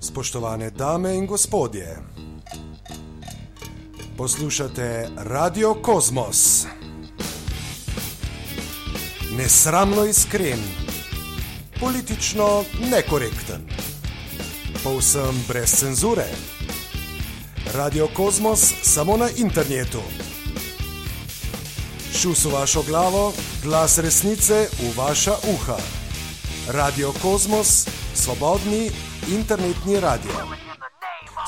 Spoštovane dame in gospodje, poslušate Radio Kosmos. Nesramno iskren, politično nekorekten, povsem brez cenzure. Radio Kosmos samo na internetu. Šus v vašo glavo, glas resnice v vaša uha. Radio Kosmos, svobodni internetni radio.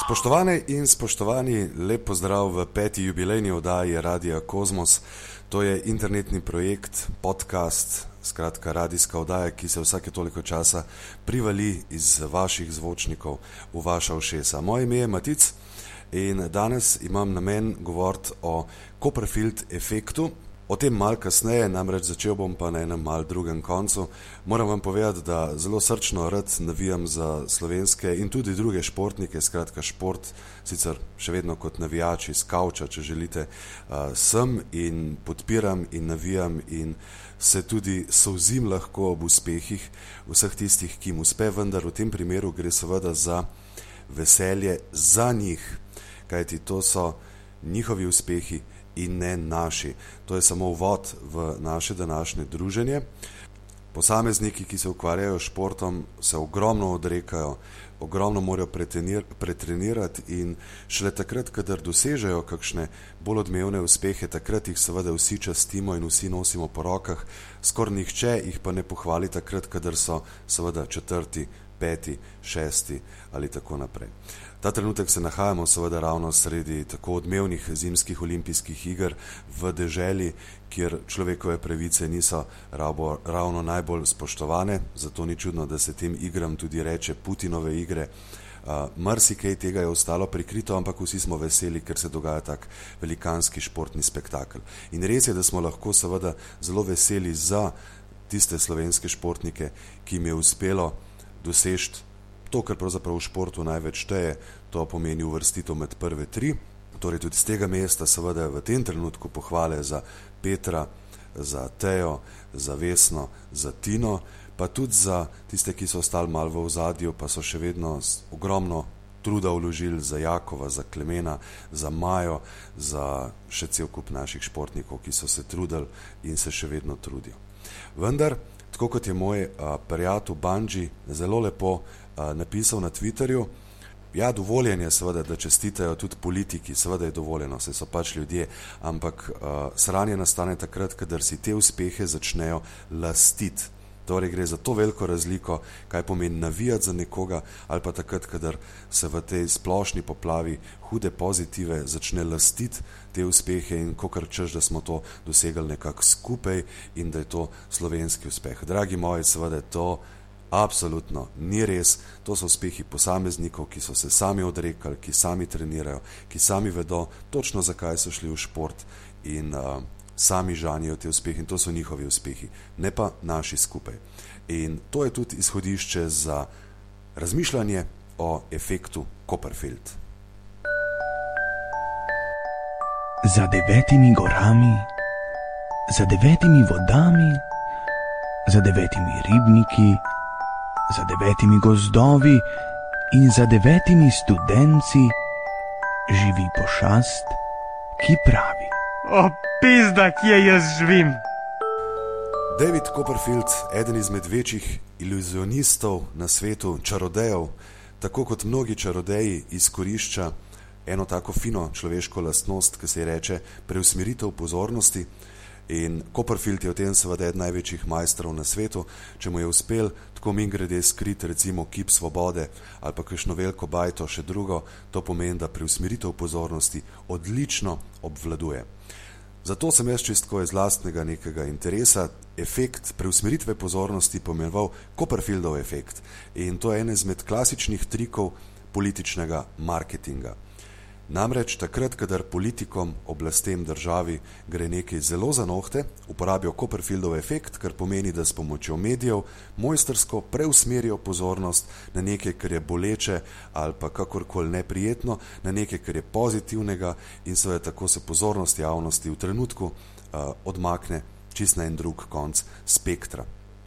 Spoštovane in spoštovani, lep pozdrav v peti jubilejni oddaji Radia Kosmos. To je internetni projekt, podcast, skratka radijska oddaja, ki se vsake toliko časa privali iz vaših zvočnikov v vaša ušesa. Moje ime je Matic in danes imam namen govoriti o Copperfield efektu, O tem mal kasneje, namreč začel bom pa na enem mal drugem koncu. Moram vam povedati, da zelo srčno rad navijam za slovenske in tudi druge športnike, skratka šport, sicer še vedno kot navijači iz kavča, če želite, uh, sem in podpiram in navijam in se tudi souzim lahko ob uspehih vseh tistih, ki jim uspe, vendar v tem primeru gre seveda za veselje za njih, kajti to so njihovi uspehi in ne naši. To je samo uvod v naše današnje druženje. Posamezniki, ki se ukvarjajo s športom, se ogromno odrekajo, ogromno morajo pretrenirati in šele takrat, kadar dosežejo kakšne bolj odmevne uspehe, takrat jih seveda vsi častimo in vsi nosimo po rokah, skoraj nihče jih pa ne pohvali takrat, kadar so seveda četrti, peti, šesti ali tako naprej. Ta trenutek se nahajamo seveda ravno sredi tako odmevnih zimskih olimpijskih iger v deželi, kjer človekove pravice niso rabo, ravno najbolj spoštovane, zato ni čudno, da se tem igram tudi reče Putinove igre. Uh, Mrsikaj tega je ostalo prikrito, ampak vsi smo veseli, ker se dogaja tak velikanski športni spektakel. In res je, da smo lahko seveda zelo veseli za tiste slovenske športnike, ki jim je uspelo doseči to, kar pravzaprav v športu največ šteje, to pomeni uvrstitev med prve tri. Torej tudi z tega mesta seveda v tem trenutku pohvale za Petra, za Tejo, za Vesno, za Tino, pa tudi za tiste, ki so ostali malo v ozadju, pa so še vedno ogromno truda vložili za Jakova, za Klemena, za Majo, za še cel kup naših športnikov, ki so se trudili in se še vedno trudijo. Vendar, tako kot je moj prijatelj Banji zelo lepo napisal na Twitterju. Ja, dovoljen je seveda, da čestitajo tudi politiki, seveda je dovoljeno, se so pač ljudje, ampak uh, sranje nastane takrat, kadar si te uspehe začnejo lastiti. Torej gre za to veliko razliko, kaj pomeni navijati za nekoga, ali pa takrat, kadar se v tej splošni poplavi hude pozitive začne lastiti te uspehe in kokar češ, da smo to dosegali nekako skupaj in da je to slovenski uspeh. Dragi moji, seveda je to Absolutno ni res, to so uspehi posameznikov, ki so se sami odrekali, ki sami trenirajo, ki sami vedo točno, zakaj so šli v šport in uh, sami žanijo te uspehe in to so njihovi uspehi, ne pa naši skupaj. In to je tudi izhodišče za razmišljanje o efektu Copperfield. Za devetimi gorami, za devetimi vodami, za devetimi ribniki, za devetimi gozdovi in za devetimi študenci živi pošast, ki pravi: O, pizda, kje jaz živim. David Copperfield, eden izmed večjih iluzionistov na svetu, čarodejev, tako kot mnogi čarodeji, izkorišča eno tako fino človeško lastnost, ki se ji reče preusmeritev pozornosti. In Copperfield je v tem seveda eden največjih majstrov na svetu, če mu je uspel tako min grede skriti recimo kip svobode ali pa kakšno veliko bajto še drugo, to pomeni, da preusmeritev pozornosti odlično obvladuje. Zato sem jaz čistko iz lastnega nekega interesa efekt preusmeritve pozornosti pomenoval Copperfieldov efekt in to je ene izmed klasičnih trikov političnega marketinga. Namreč takrat, kadar politikom, oblastem državi gre nekaj zelo za nohte, uporabijo Copperfieldov efekt, kar pomeni, da s pomočjo medijev mojstersko preusmerijo pozornost na nekaj, kar je boleče ali pa kakorkoli neprijetno, na nekaj, kar je pozitivnega in seveda tako se pozornost javnosti v trenutku uh, odmakne čist na en drug konc spektra.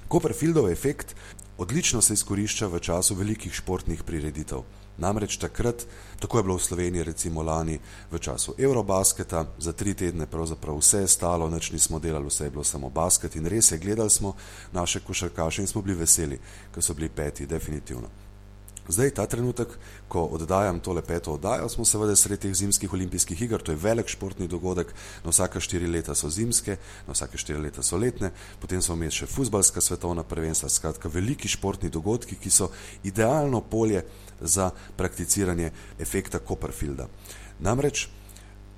Copperfieldov efekt odlično se izkorišča v času velikih športnih prireditev. Namreč takrat, tako je bilo v Sloveniji recimo lani v času Eurobasketa, za tri tedne pravzaprav vse je stalo, nič nismo delali, vse je bilo samo basket in res je, gledali smo naše košarkaše in smo bili veseli, ker so bili peti, definitivno. Zdaj, ta trenutek, ko oddajam tole peto oddajo, smo seveda sredi teh zimskih olimpijskih iger, to je velik športni dogodek, na vsake štiri leta so zimske, na vsake štiri leta so letne, potem so vmes še futbalska svetovna prvenstva, skratka veliki športni dogodki, ki so idealno polje za prakticiranje efekta Copperfielda. Namreč,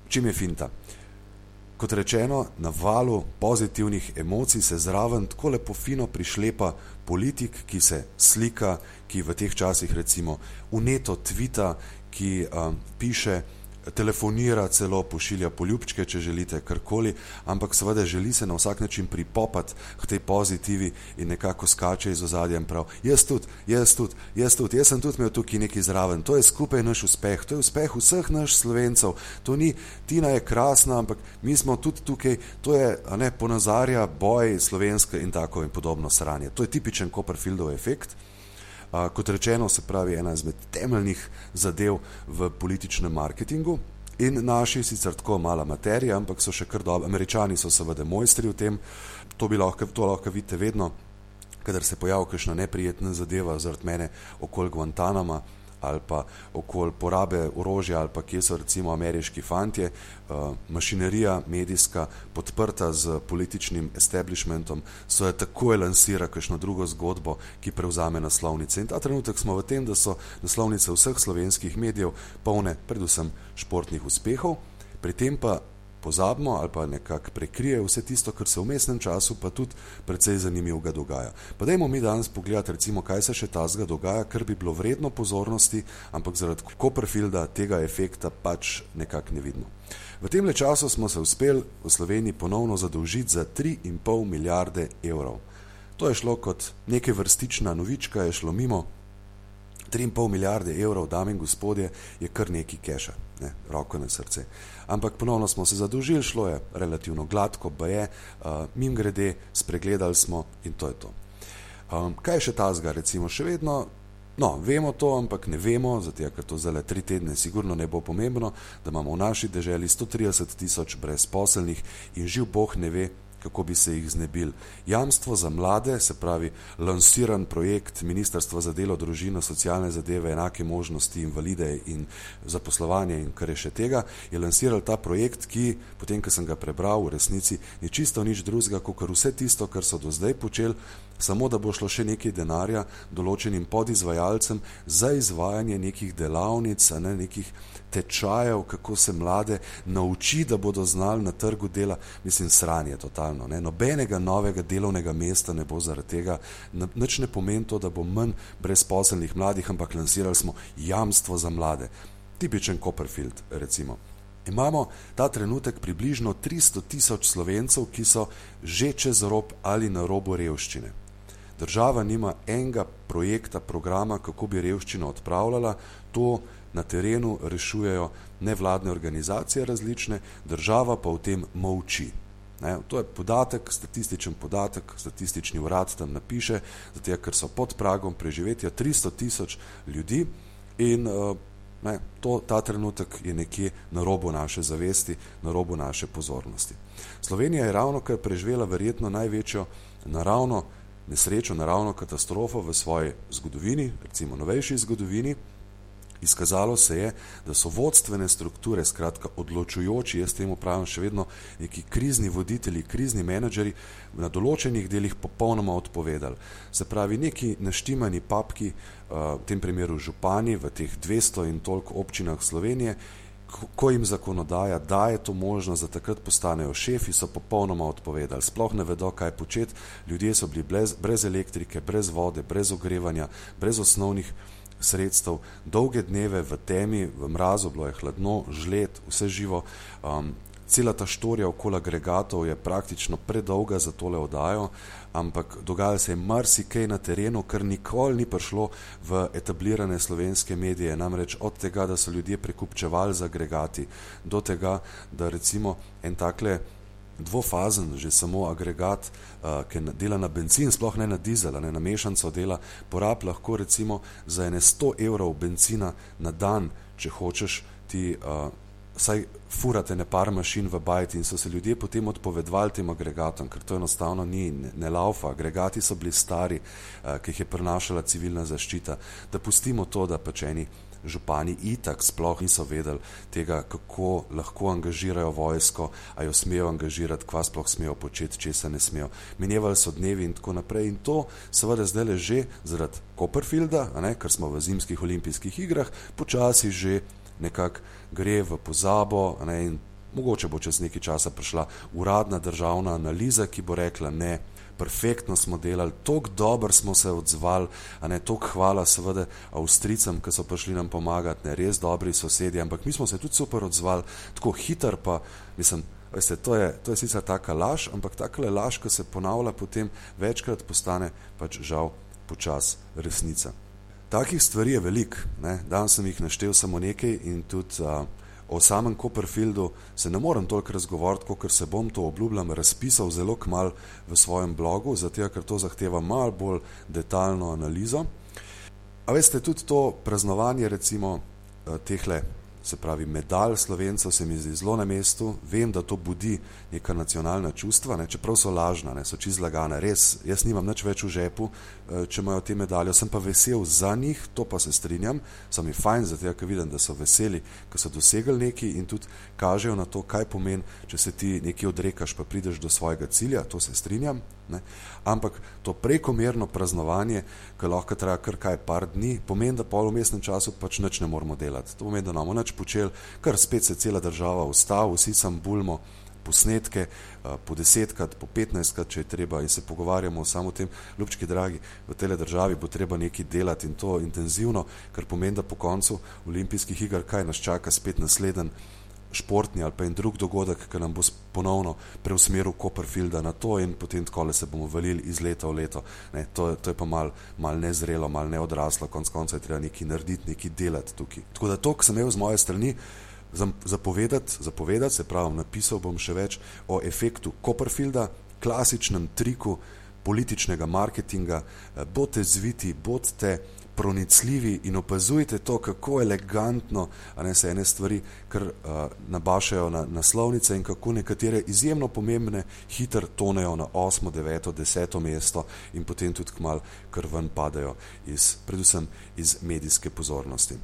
čim je finta? Kot rečeno, na valu pozitivnih emocij se zraven tako lepo fino prišlepa politik, ki se slika, ki v teh časih recimo uneto tvita, ki um, piše telefonira, celo pošilja poljubčke, če želite karkoli, ampak seveda želi se na vsak način pripopati k tej pozitivi in nekako skače iz ozadja in prav, jaz tudi, jaz tudi, jaz tudi, jaz sem tudi imel tukaj nekaj zraven, to je skupaj naš uspeh, to je uspeh vseh naš slovencev, to ni, Tina je krasna, ampak mi smo tudi tukaj, to je, ne, ponazarja boj slovenske in tako in podobno sranje. To je tipičen Copperfieldov efekt. Kot rečeno, se pravi, ena izmed temeljnih zadev v političnem marketingu. In naši sicer tako mala materija, ampak so še kar dobri. Američani so seveda mojstri v tem, to, lahko, to lahko vidite vedno, kadar se pojavi kakšna neprijetna zadeva zaradi mene okoli Guantanama, ali pa okoli porabe orožja, ali pa kje so recimo ameriški fantje, uh, mašinerija medijska podprta z političnim establishmentom, so je takoj lansira kakšno drugo zgodbo, ki prevzame naslovnice. In ta trenutek smo v tem, da so naslovnice vseh slovenskih medijev polne predvsem športnih uspehov, pri tem pa pozabimo ali pa nekako prekrije vse tisto, kar se v mestnem času pa tudi precej zanimivega dogaja. Pa dajmo mi danes pogledati, recimo, kaj se še tazga dogaja, kar bi bilo vredno pozornosti, ampak zaradi Copperfielda tega efekta pač nekako ne vidimo. V tem le času smo se uspeli v Sloveniji ponovno zadolžiti za 3,5 milijarde evrov. To je šlo kot neke vrstična novička, je šlo mimo, 3,5 milijarde evrov, dame in gospodje, je kar neki keša, ne, roko na srce. Ampak ponovno smo se zadolžili, šlo je relativno gladko, pa je, uh, mim grede, spregledali smo in to je to. Um, kaj še ta zga, recimo, še vedno? No, vemo to, ampak ne vemo, zato ker to zdaj tri tedne sigurno ne bo pomembno, da imamo v naši deželi 130 tisoč brezposelnih in živ Bog ne ve, kako bi se jih znebili. Jamstvo za mlade, se pravi lansiran projekt Ministrstva za delo, družino, socialne zadeve, enake možnosti, invalide in zaposlovanje in kar je še tega, je lansiral ta projekt, ki, potem, ko sem ga prebral, v resnici ni čisto nič drugega, kot vse tisto, kar so do zdaj počeli, samo da bo šlo še nekaj denarja določenim podizvajalcem za izvajanje nekih delavnic, ne, nekih tečajev, kako se mlade nauči, da bodo znali na trgu dela, mislim, sranje totalno. Ne. Nobenega novega delovnega mesta ne bo zaradi tega, nič ne pomeni to, da bo manj brezposelnih mladih, ampak lansirali smo jamstvo za mlade. Tipičen Copperfield, recimo. Imamo ta trenutek približno 300 tisoč slovencev, ki so že čez rob ali na robu revščine. Država nima enega projekta, programa, kako bi revščino odpravljala, to na terenu rešujejo nevladne organizacije različne, država pa v tem molči. Ne, to je podatek, statističen podatek, statistični urad tam napiše, zato ker so pod pragom preživetja 300 tisoč ljudi in uh, ne, to, ta trenutek je nekje na robu naše zavesti, na robu naše pozornosti. Slovenija je ravno kar preživela verjetno največjo naravno nesrečo, naravno katastrofo v svoji zgodovini, recimo novejši zgodovini, izkazalo se je, da so vodstvene strukture, skratka odločujoči, jaz temu pravim še vedno neki krizni voditelji, krizni menedžeri, na določenih delih popolnoma odpovedali. Se pravi, neki naštimani papki, v tem primeru župani v teh 200 in toliko občinah Slovenije, ko jim zakonodaja daje to možnost, da takrat postanejo šefi, so popolnoma odpovedali. Sploh ne vedo, kaj početi. Ljudje so bili brez, brez elektrike, brez vode, brez ogrevanja, brez osnovnih sredstev, dolge dneve v temi, v mrazu, bilo je hladno, žled, vse živo. Um, cela ta štorija okoli agregatov je praktično predolga za tole oddajo, ampak dogajalo se je marsikaj na terenu, kar nikoli ni prišlo v etablirane slovenske medije. Namreč od tega, da so ljudje prekupčevali z agregati, do tega, da recimo en takle dvofazen, že samo agregat, uh, ki dela na benzin, sploh ne na dizel, ne na mešanico dela, porab lahko recimo za ene 100 evrov benzina na dan, če hočeš ti. Uh, Saj furate ne par mašin v bajti in so se ljudje potem odpovedovali tem agregatom, ker to enostavno ni, ne, ne laufa. Agregati so bili stari, uh, ki jih je prenašala civilna zaščita. Da pustimo to, da pač eni župani itak sploh niso vedeli tega, kako lahko angažirajo vojsko, a jo smejo angažirati, kva sploh smejo početi, česa ne smejo. Minevali so dnevi in tako naprej in to seveda zdaj le že zaradi Copperfielda, ker smo v zimskih olimpijskih igrah, počasi že nekako gre v pozabo ne, in mogoče bo čez nekaj časa prišla uradna državna analiza, ki bo rekla ne, perfektno smo delali, tako dobro smo se odzvali, a ne tako hvala, seveda, Avstricam, ki so prišli nam pomagati, ne res dobri sosedje, ampak mi smo se tudi super odzvali, tako hiter pa, mislim. Veste, to, je, to je sicer taka laž, ampak takole laž, ki se ponavlja, potem večkrat postane pač žal počas resnica. Takih stvari je veliko, danes sem jih naštel samo nekaj in tudi uh, o samem Copperfieldu se ne morem toliko razgovoriti, kot se bom to obljubljam, razpisal zelo kmal v svojem blogu, zato ker to zahteva malo bolj detaljno analizo. A veste, tudi to praznovanje recimo eh, tehle se pravi, medalj slovencev se mi zdi zelo na mestu, vem, da to budi neka nacionalna čustva, ne, čeprav so lažna, ne, so čist lagane, res, jaz nimam nič več v žepu, eh, če imajo te medalje, sem pa vesel za njih, to pa se strinjam, so mi fajn, zato ker vidim, da so veseli, ker so dosegli neki in tudi kažejo na to, kaj pomeni, če se ti nekaj odrekaš, pa prideš do svojega cilja, to se strinjam, Ne? Ampak to prekomerno praznovanje, ki lahko traja kar kaj par dni, pomeni, da pol v mestnem času pač nič ne moramo delati. To pomeni, da nam nič počel, kar spet se cela država ustavi, vsi sam bulmo posnetke po desetkrat, po petnajstkrat, če je treba in se pogovarjamo samo o tem, ljubčki dragi, v tej državi bo treba nekaj delati in to intenzivno, kar pomeni, da po koncu olimpijskih iger kaj nas čaka spet nasleden športni ali pa en drug dogodek, ki nam bo ponovno preusmeril Copperfielda na to in potem tako se bomo valili iz leta v leto. Ne, to, to je pa mal, mal nezrelo, mal neodraslo, konc konca je treba nekaj narediti, nekaj delati tukaj. Tako da to, kar sem imel z moje strani, zapovedati, zapovedati, se pravi, napisal bom še več o efektu Copperfielda, klasičnem triku političnega marketinga, bodite zviti, bodite pronicljivi in opazujte to, kako elegantno ne, se ene stvari kar uh, nabašajo na naslovnice in kako nekatere izjemno pomembne hitro tonejo na 8., 9., 10. mesto in potem tudi kmal kar ven padajo iz, predvsem iz medijske pozornosti.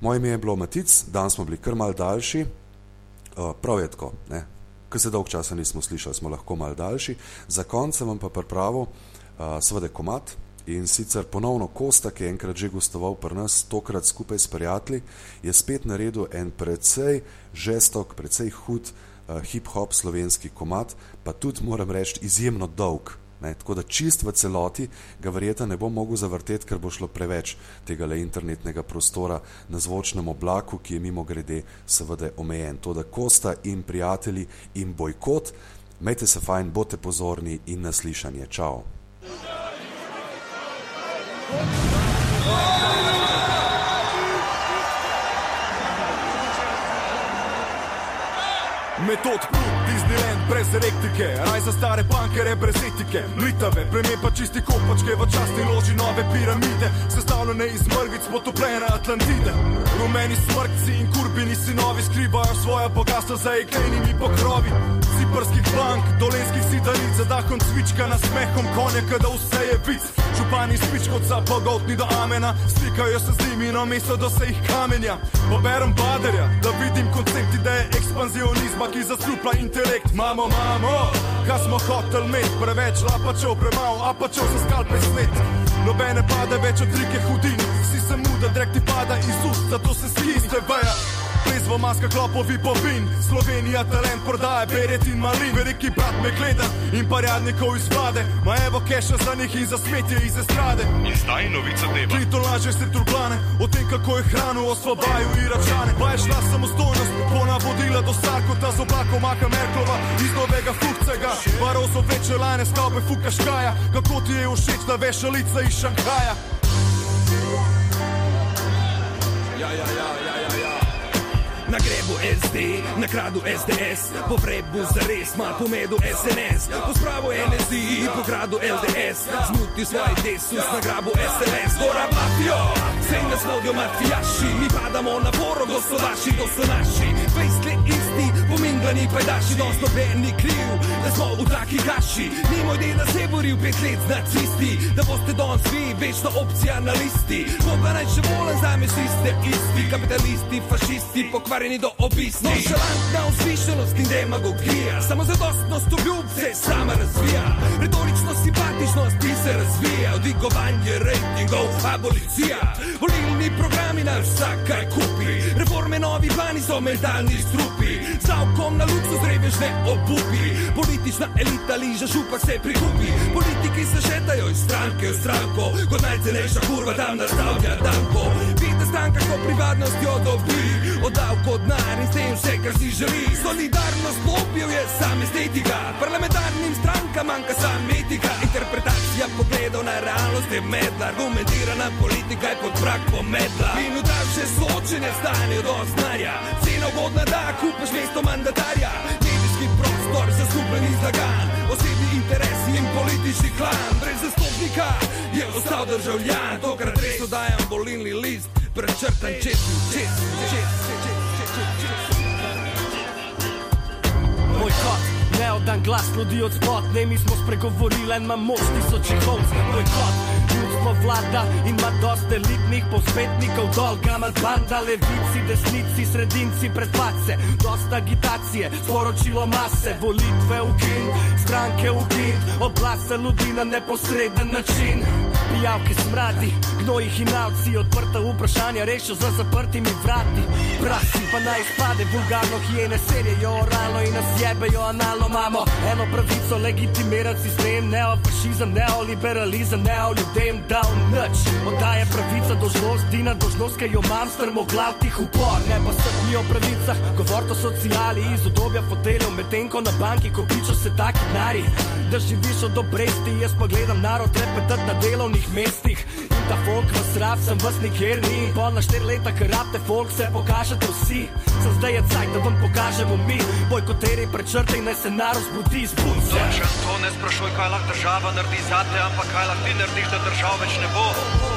Moje ime je bilo Matic, danes smo bili kar mal daljši, uh, prav je tako, ne, ker se dolg časa nismo slišali, smo lahko mal daljši, za konec vam pa pripravo uh, seveda komat, In sicer ponovno Kosta, ki je enkrat že gostoval pri nas, tokrat skupaj s prijatelji, je spet naredil en precej žestok, precej hud uh, hip-hop slovenski komat, pa tudi moram reči izjemno dolg. Ne, tako da čist v celoti ga verjeta ne bom mogel zavrteti, ker bo šlo preveč tega le internetnega prostora na zvočnem oblaku, ki je mimo grede seveda omejen. To, da Kosta in prijatelji in bojkot, majte se fajn, bote pozorni in naslišanje. Čau! Метод. Disneyland brez elektrike, raj za stare pankere brez etike, mlitave, premije pa čisti kopačke v časti loži nove piramide, sestavljene iz mrvic potopljene Atlantide. Rumeni smrtci in kurbini sinovi skrivajo svoje bogatstvo za jeklenimi pokrovi. Ciprskih bank, dolenskih sidanic, zadahom cvička na smehom konja, kada vse je vic. Župani spič kot za pogotni do amena, stikajo se z njimi na mesto, da se jih kamenja. Poberem baderja, da vidim koncept ideje ekspanzionizma, ki zastrupa intelekt. Mamo, mamo, kaj smo hotel imeti, preveč lapačev, premalo apačev za skalpe svet. Nobene pade več od trike hudini, vsi se muda, drek ti pada iz ust, zato se skiste veja. Prezvo maska klopovi povin, Slovenija talent prodaja, beret in malin, veliki brat me gleda in parjadnikov iz vlade, ma evo keša za njih in za smetje iz estrade. In zdaj novica deva. Krito laže se turblane, o tem kako je hranu osvobaju iračane. Pa je šla samostojnost, po navodila do Sarkota z oblakom Maka Merklova, iz novega fukcega. Barozo veče lane, stavbe fukaškaja, kako ti je všeč, da veša lica iz Šanghaja. Ja, ja, ja, ja, ja, ja. Na grebu SD, na kradu SDS, po vrebu za res, mal pomedu SNS, po spravo NSI, po gradu LDS, zmuti svoj desus na grabu SLS, gora mafijo, sej nas vodijo mafijaši, mi padamo na poro, to so vaši, to so naši, fejsli isti, pominglani pajdaši, dosto verni kriv, da smo v taki kaši, ni moj deda se boril pet let z nacisti, da boste danes vi, večna opcija na listi, ko pa naj še volen za me ste isti, kapitalisti, fašisti, pokvarjeni do obisti. Nošalantna vzvišenost in demagogija, samo zadostnost obljub se sama razvija, retorično simpatičnost ti se razvija, dvigovanje rejtingov, abolicija, volilni programi naš vsak kaj kupi, reforme novi plani so mentalni strupi, stavkom na luksus revež ne obupi, politična elita liža župa se prikupi, politiki se šetajo iz stranke v stranko, kot najcenejša kurva tam nastavlja danko, vidi stranka, ko privatnost jo dobi, oddal kot denar in s tem vse, kar si želi, solidarnost lopijo je sam estetika, parlamentarnim strankam manjka sam etika, na medla, argumentirana politika je pod prak pomedla in v daljše soočenje stanejo do znanja, cena ugodna da, kupaš mesto mandatarja, medijski prostor zaslužen iz lagan, osebni interesi in politični klan, brez zastopnika je ostal državljan, tokrat res dajam volilni list, prečrtan čez, čez, čez, čez, čez, čez, čez. Moj kot, neodan glas ljudi od spod, ne mi smo spregovorili, en imam moč tisočih ovc. Moj kot, ljudstvo vlada ima dosta elitnih posvetnikov, dol, gamal banda, levici, desnici, sredinci, predpace, dosta agitacije, sporočilo mase, volitve ukin, stranke ukin, oblast za ljudi na neposreden način. Pijavke smradi, gnojih in avci, odprta vprašanja rešijo za zaprtimi vrati. Prasi pa naj izpade, vulgarno hijene serijo oralno in nas jebejo analno. Imamo eno pravico legitimirati sistem, neofašizem, neoliberalizem, neoljudem dal nič. Oddaje pravica dožnost, dina dožnost, ki jo imam, strmo glav tih upor. Ne pa strmi o pravicah, govor o sociali iz obdobja foteljev, medtem ko na banki kopičo se taki nari. Da živiš od obresti, jaz pa gledam narod repetat na delovnih mestih. In ta folk vas rab, sem vas nikjer ni. Pol na štiri leta, ker rabte folk, se pokažete vsi. Sem zdaj je cajt, da vam pokažemo mi. Bojkoteri prečrte in naj se narod zbudi z bunce. Nočem to ne sprašuj, kaj lahko država naredi zate, ampak kaj lahko ti narediš, da država več ne bo.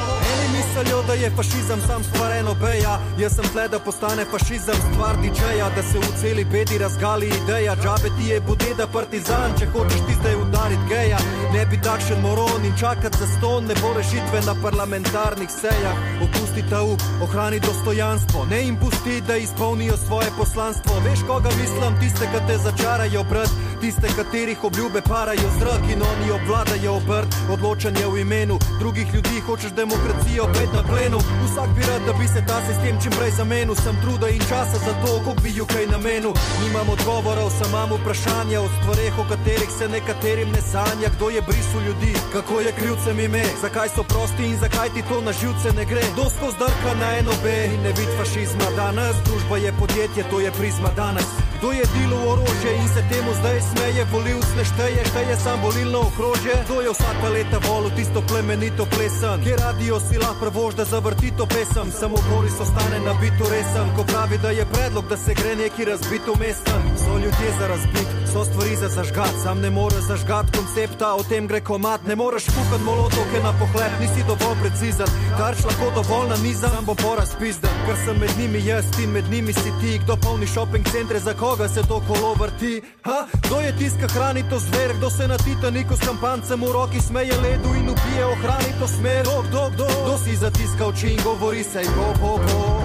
Mislijo, da je fašizem sam stvar eno beja, jaz sem tle, da postane fašizem stvar DJ-ja, da se v celi bedi razgali ideja. Džabe ti je budeda partizan, če hočeš ti zdaj udariti geja. Ne bi takšen moron in čakati za ston, ne bo rešitve na parlamentarnih sejah. Opusti ta up, ohrani dostojanstvo, ne jim pusti, da izpolnijo svoje poslanstvo. Veš, koga mislim, tiste, ki te začarajo brat, tiste, katerih obljube parajo zrak in oni obvladajo obrt, odločanje v imenu drugih ljudi, hočeš demokracijo, pet na plenu. Vsak bi rad, da bi se ta sistem čim prej zamenil, sem truda in časa za to, kako bi ju kaj namenil. Nimam odgovorov, samo imam vprašanja o stvareh, o katerih se nekaterim ne sanja, kdo je brisal ljudi, kako je krivcem ime, zakaj so prosti in zakaj ti to na živce ne gre. Dosto zdrka na eno B in ne vid fašizma danes, družba je podjetje, to je prizma danes. Kdo je delo orožje in se temu zdaj smeje, volivc ne šteje, šteje sam volilno okrožje. Kdo je vsaka leta volil tisto plemenito plesen, kjer radio si lahko prvož, da zavrti to pesem, samo Boris ostane na bitu resen, ko pravi, da je predlog, da se gre neki razbit umesten. So ljudje za razbit, so stvari za zažgat, sam ne more zažgat koncepta, o tem gre komat, ne moreš kukat molotoke na pohlep, nisi dovolj precizen, tarč lahko dovolj na miza, sam bo poraz pizden, ker sem med njimi jaz in med njimi si ti, kdo polni shopping centre, za koga se to kolo vrti. Ha, kdo je tiska hrani to zver, kdo se na Titaniku s kampancem v roki smeje ledu in ubije, ohrani to smer, kdo, kdo, kdo, kdo si zatiska oči in govori se, bo, bo, bo.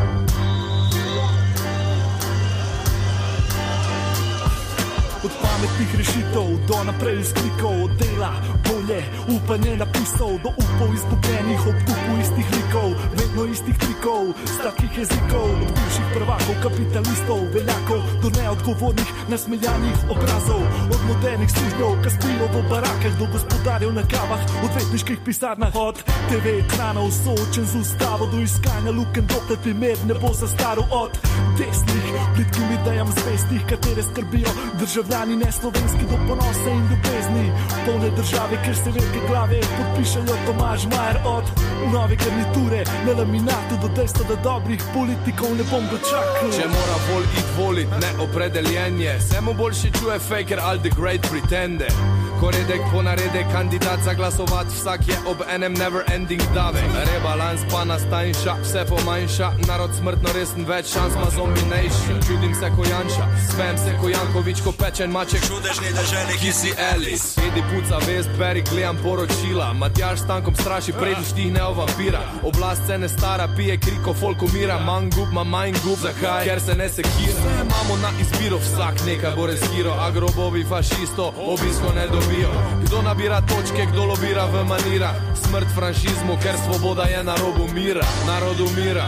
Od pametnih rešitev do naprej sklikov, od dela, volje, upanje napisov, do upov izgubljenih, obtupu istih likov, vedno istih trikov, stakih jezikov, od bivših prvakov, kapitalistov, veljakov, do neodgovornih, nasmejanih obrazov, od modernih služnjev, ki spijo v barakah, do gospodarjev na kavah, odvetniških pisarnah, od TV ekranov, soočen z ustavo, do iskanja luken, dokler primer ne bo zastaral od desnih, plitkim idejam zvestih, katere skrbijo državljani ne slovenski do ponosa in ljubezni. Polne države, ker se velike glave pod pišejo Tomaž Majer od nove garniture na laminatu do dejstva, da dobrih politikov ne bom dočakal. Če mora bolj iti volit, ne opredeljenje, se mu boljše čuje faker ali the great pretender. Ko redek po naredek, kandidat za glasovat, vsak je ob enem never ending davek. Rebalans pa nastanjša, vse pomanjša, narod smrtno resen, več šans ima zombination. Čudim se ko Janša, smem se ko Jankovič, ko pečen maček. Čudežni državnik, ki si Alice. Edi puca vest, beri gledam poročila. Matjaš s tankom straši, preden štihne o vampira. Oblast se ne stara, pije kriko, folk umira, manj gub, ma manj gub, zakaj? Ker se ne sekira. Vse imamo na izbiro, vsak nekaj bo reskiro, agrobovi fašisto, obisko ne dobijo. Kdo nabira točke, kdo lobira v manira, smrt franšizmu, ker svoboda je na robu mira, narod umira.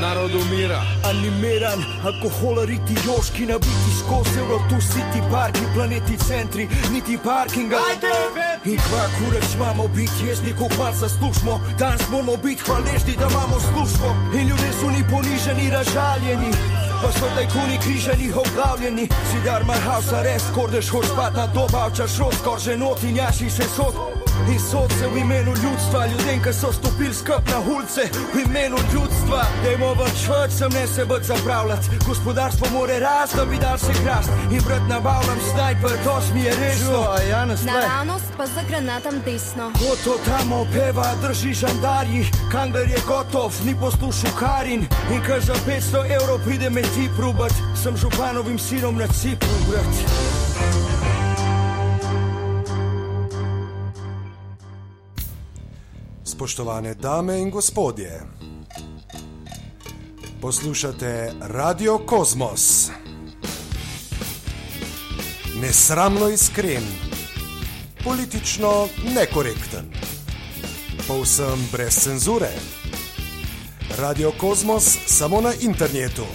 Narod umira. Animiran, alkoholariti, joški nabiti skozi euro, tu city parki, planeti centri, niti parkinga. In kva kurec imamo biti, jezni kot mal zaslužimo, danes moramo biti hvaležni, da imamo službo. In ljudje so ni poniženi, razžaljeni. Pa so tajkuni križani, obglavljeni, zidar my house arrest, kordeš hoš spat na doba, včas šot, skor že not in jaši se sod. In sodce v imenu ljudstva, ljudem, ki so stopili skup na ulice, v imenu ljudstva, dajmo več več, sem ne se več zapravljati. Gospodarstvo more rast, da bi dal se krast. In brat nabavljam snajper, to mi je ja, Naravnost pa za granatom desno. Ko to tam opeva, drži žandarji, Kangler je gotov, ni poslušal Karin. In ker za 500 evrov pride me ti probat, sem županovim sinom na Cipru, brat. Spoštovane dame in gospodje, poslušate Radio Kosmos. Nesramno iskren, politično nekorekten, povsem brez cenzure. Radio Kosmos samo na internetu.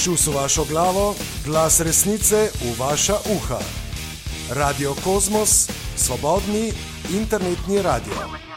Šus v vašo glavo, glas resnice v vaša uha. Radio Kosmos, svobodni internetni radio.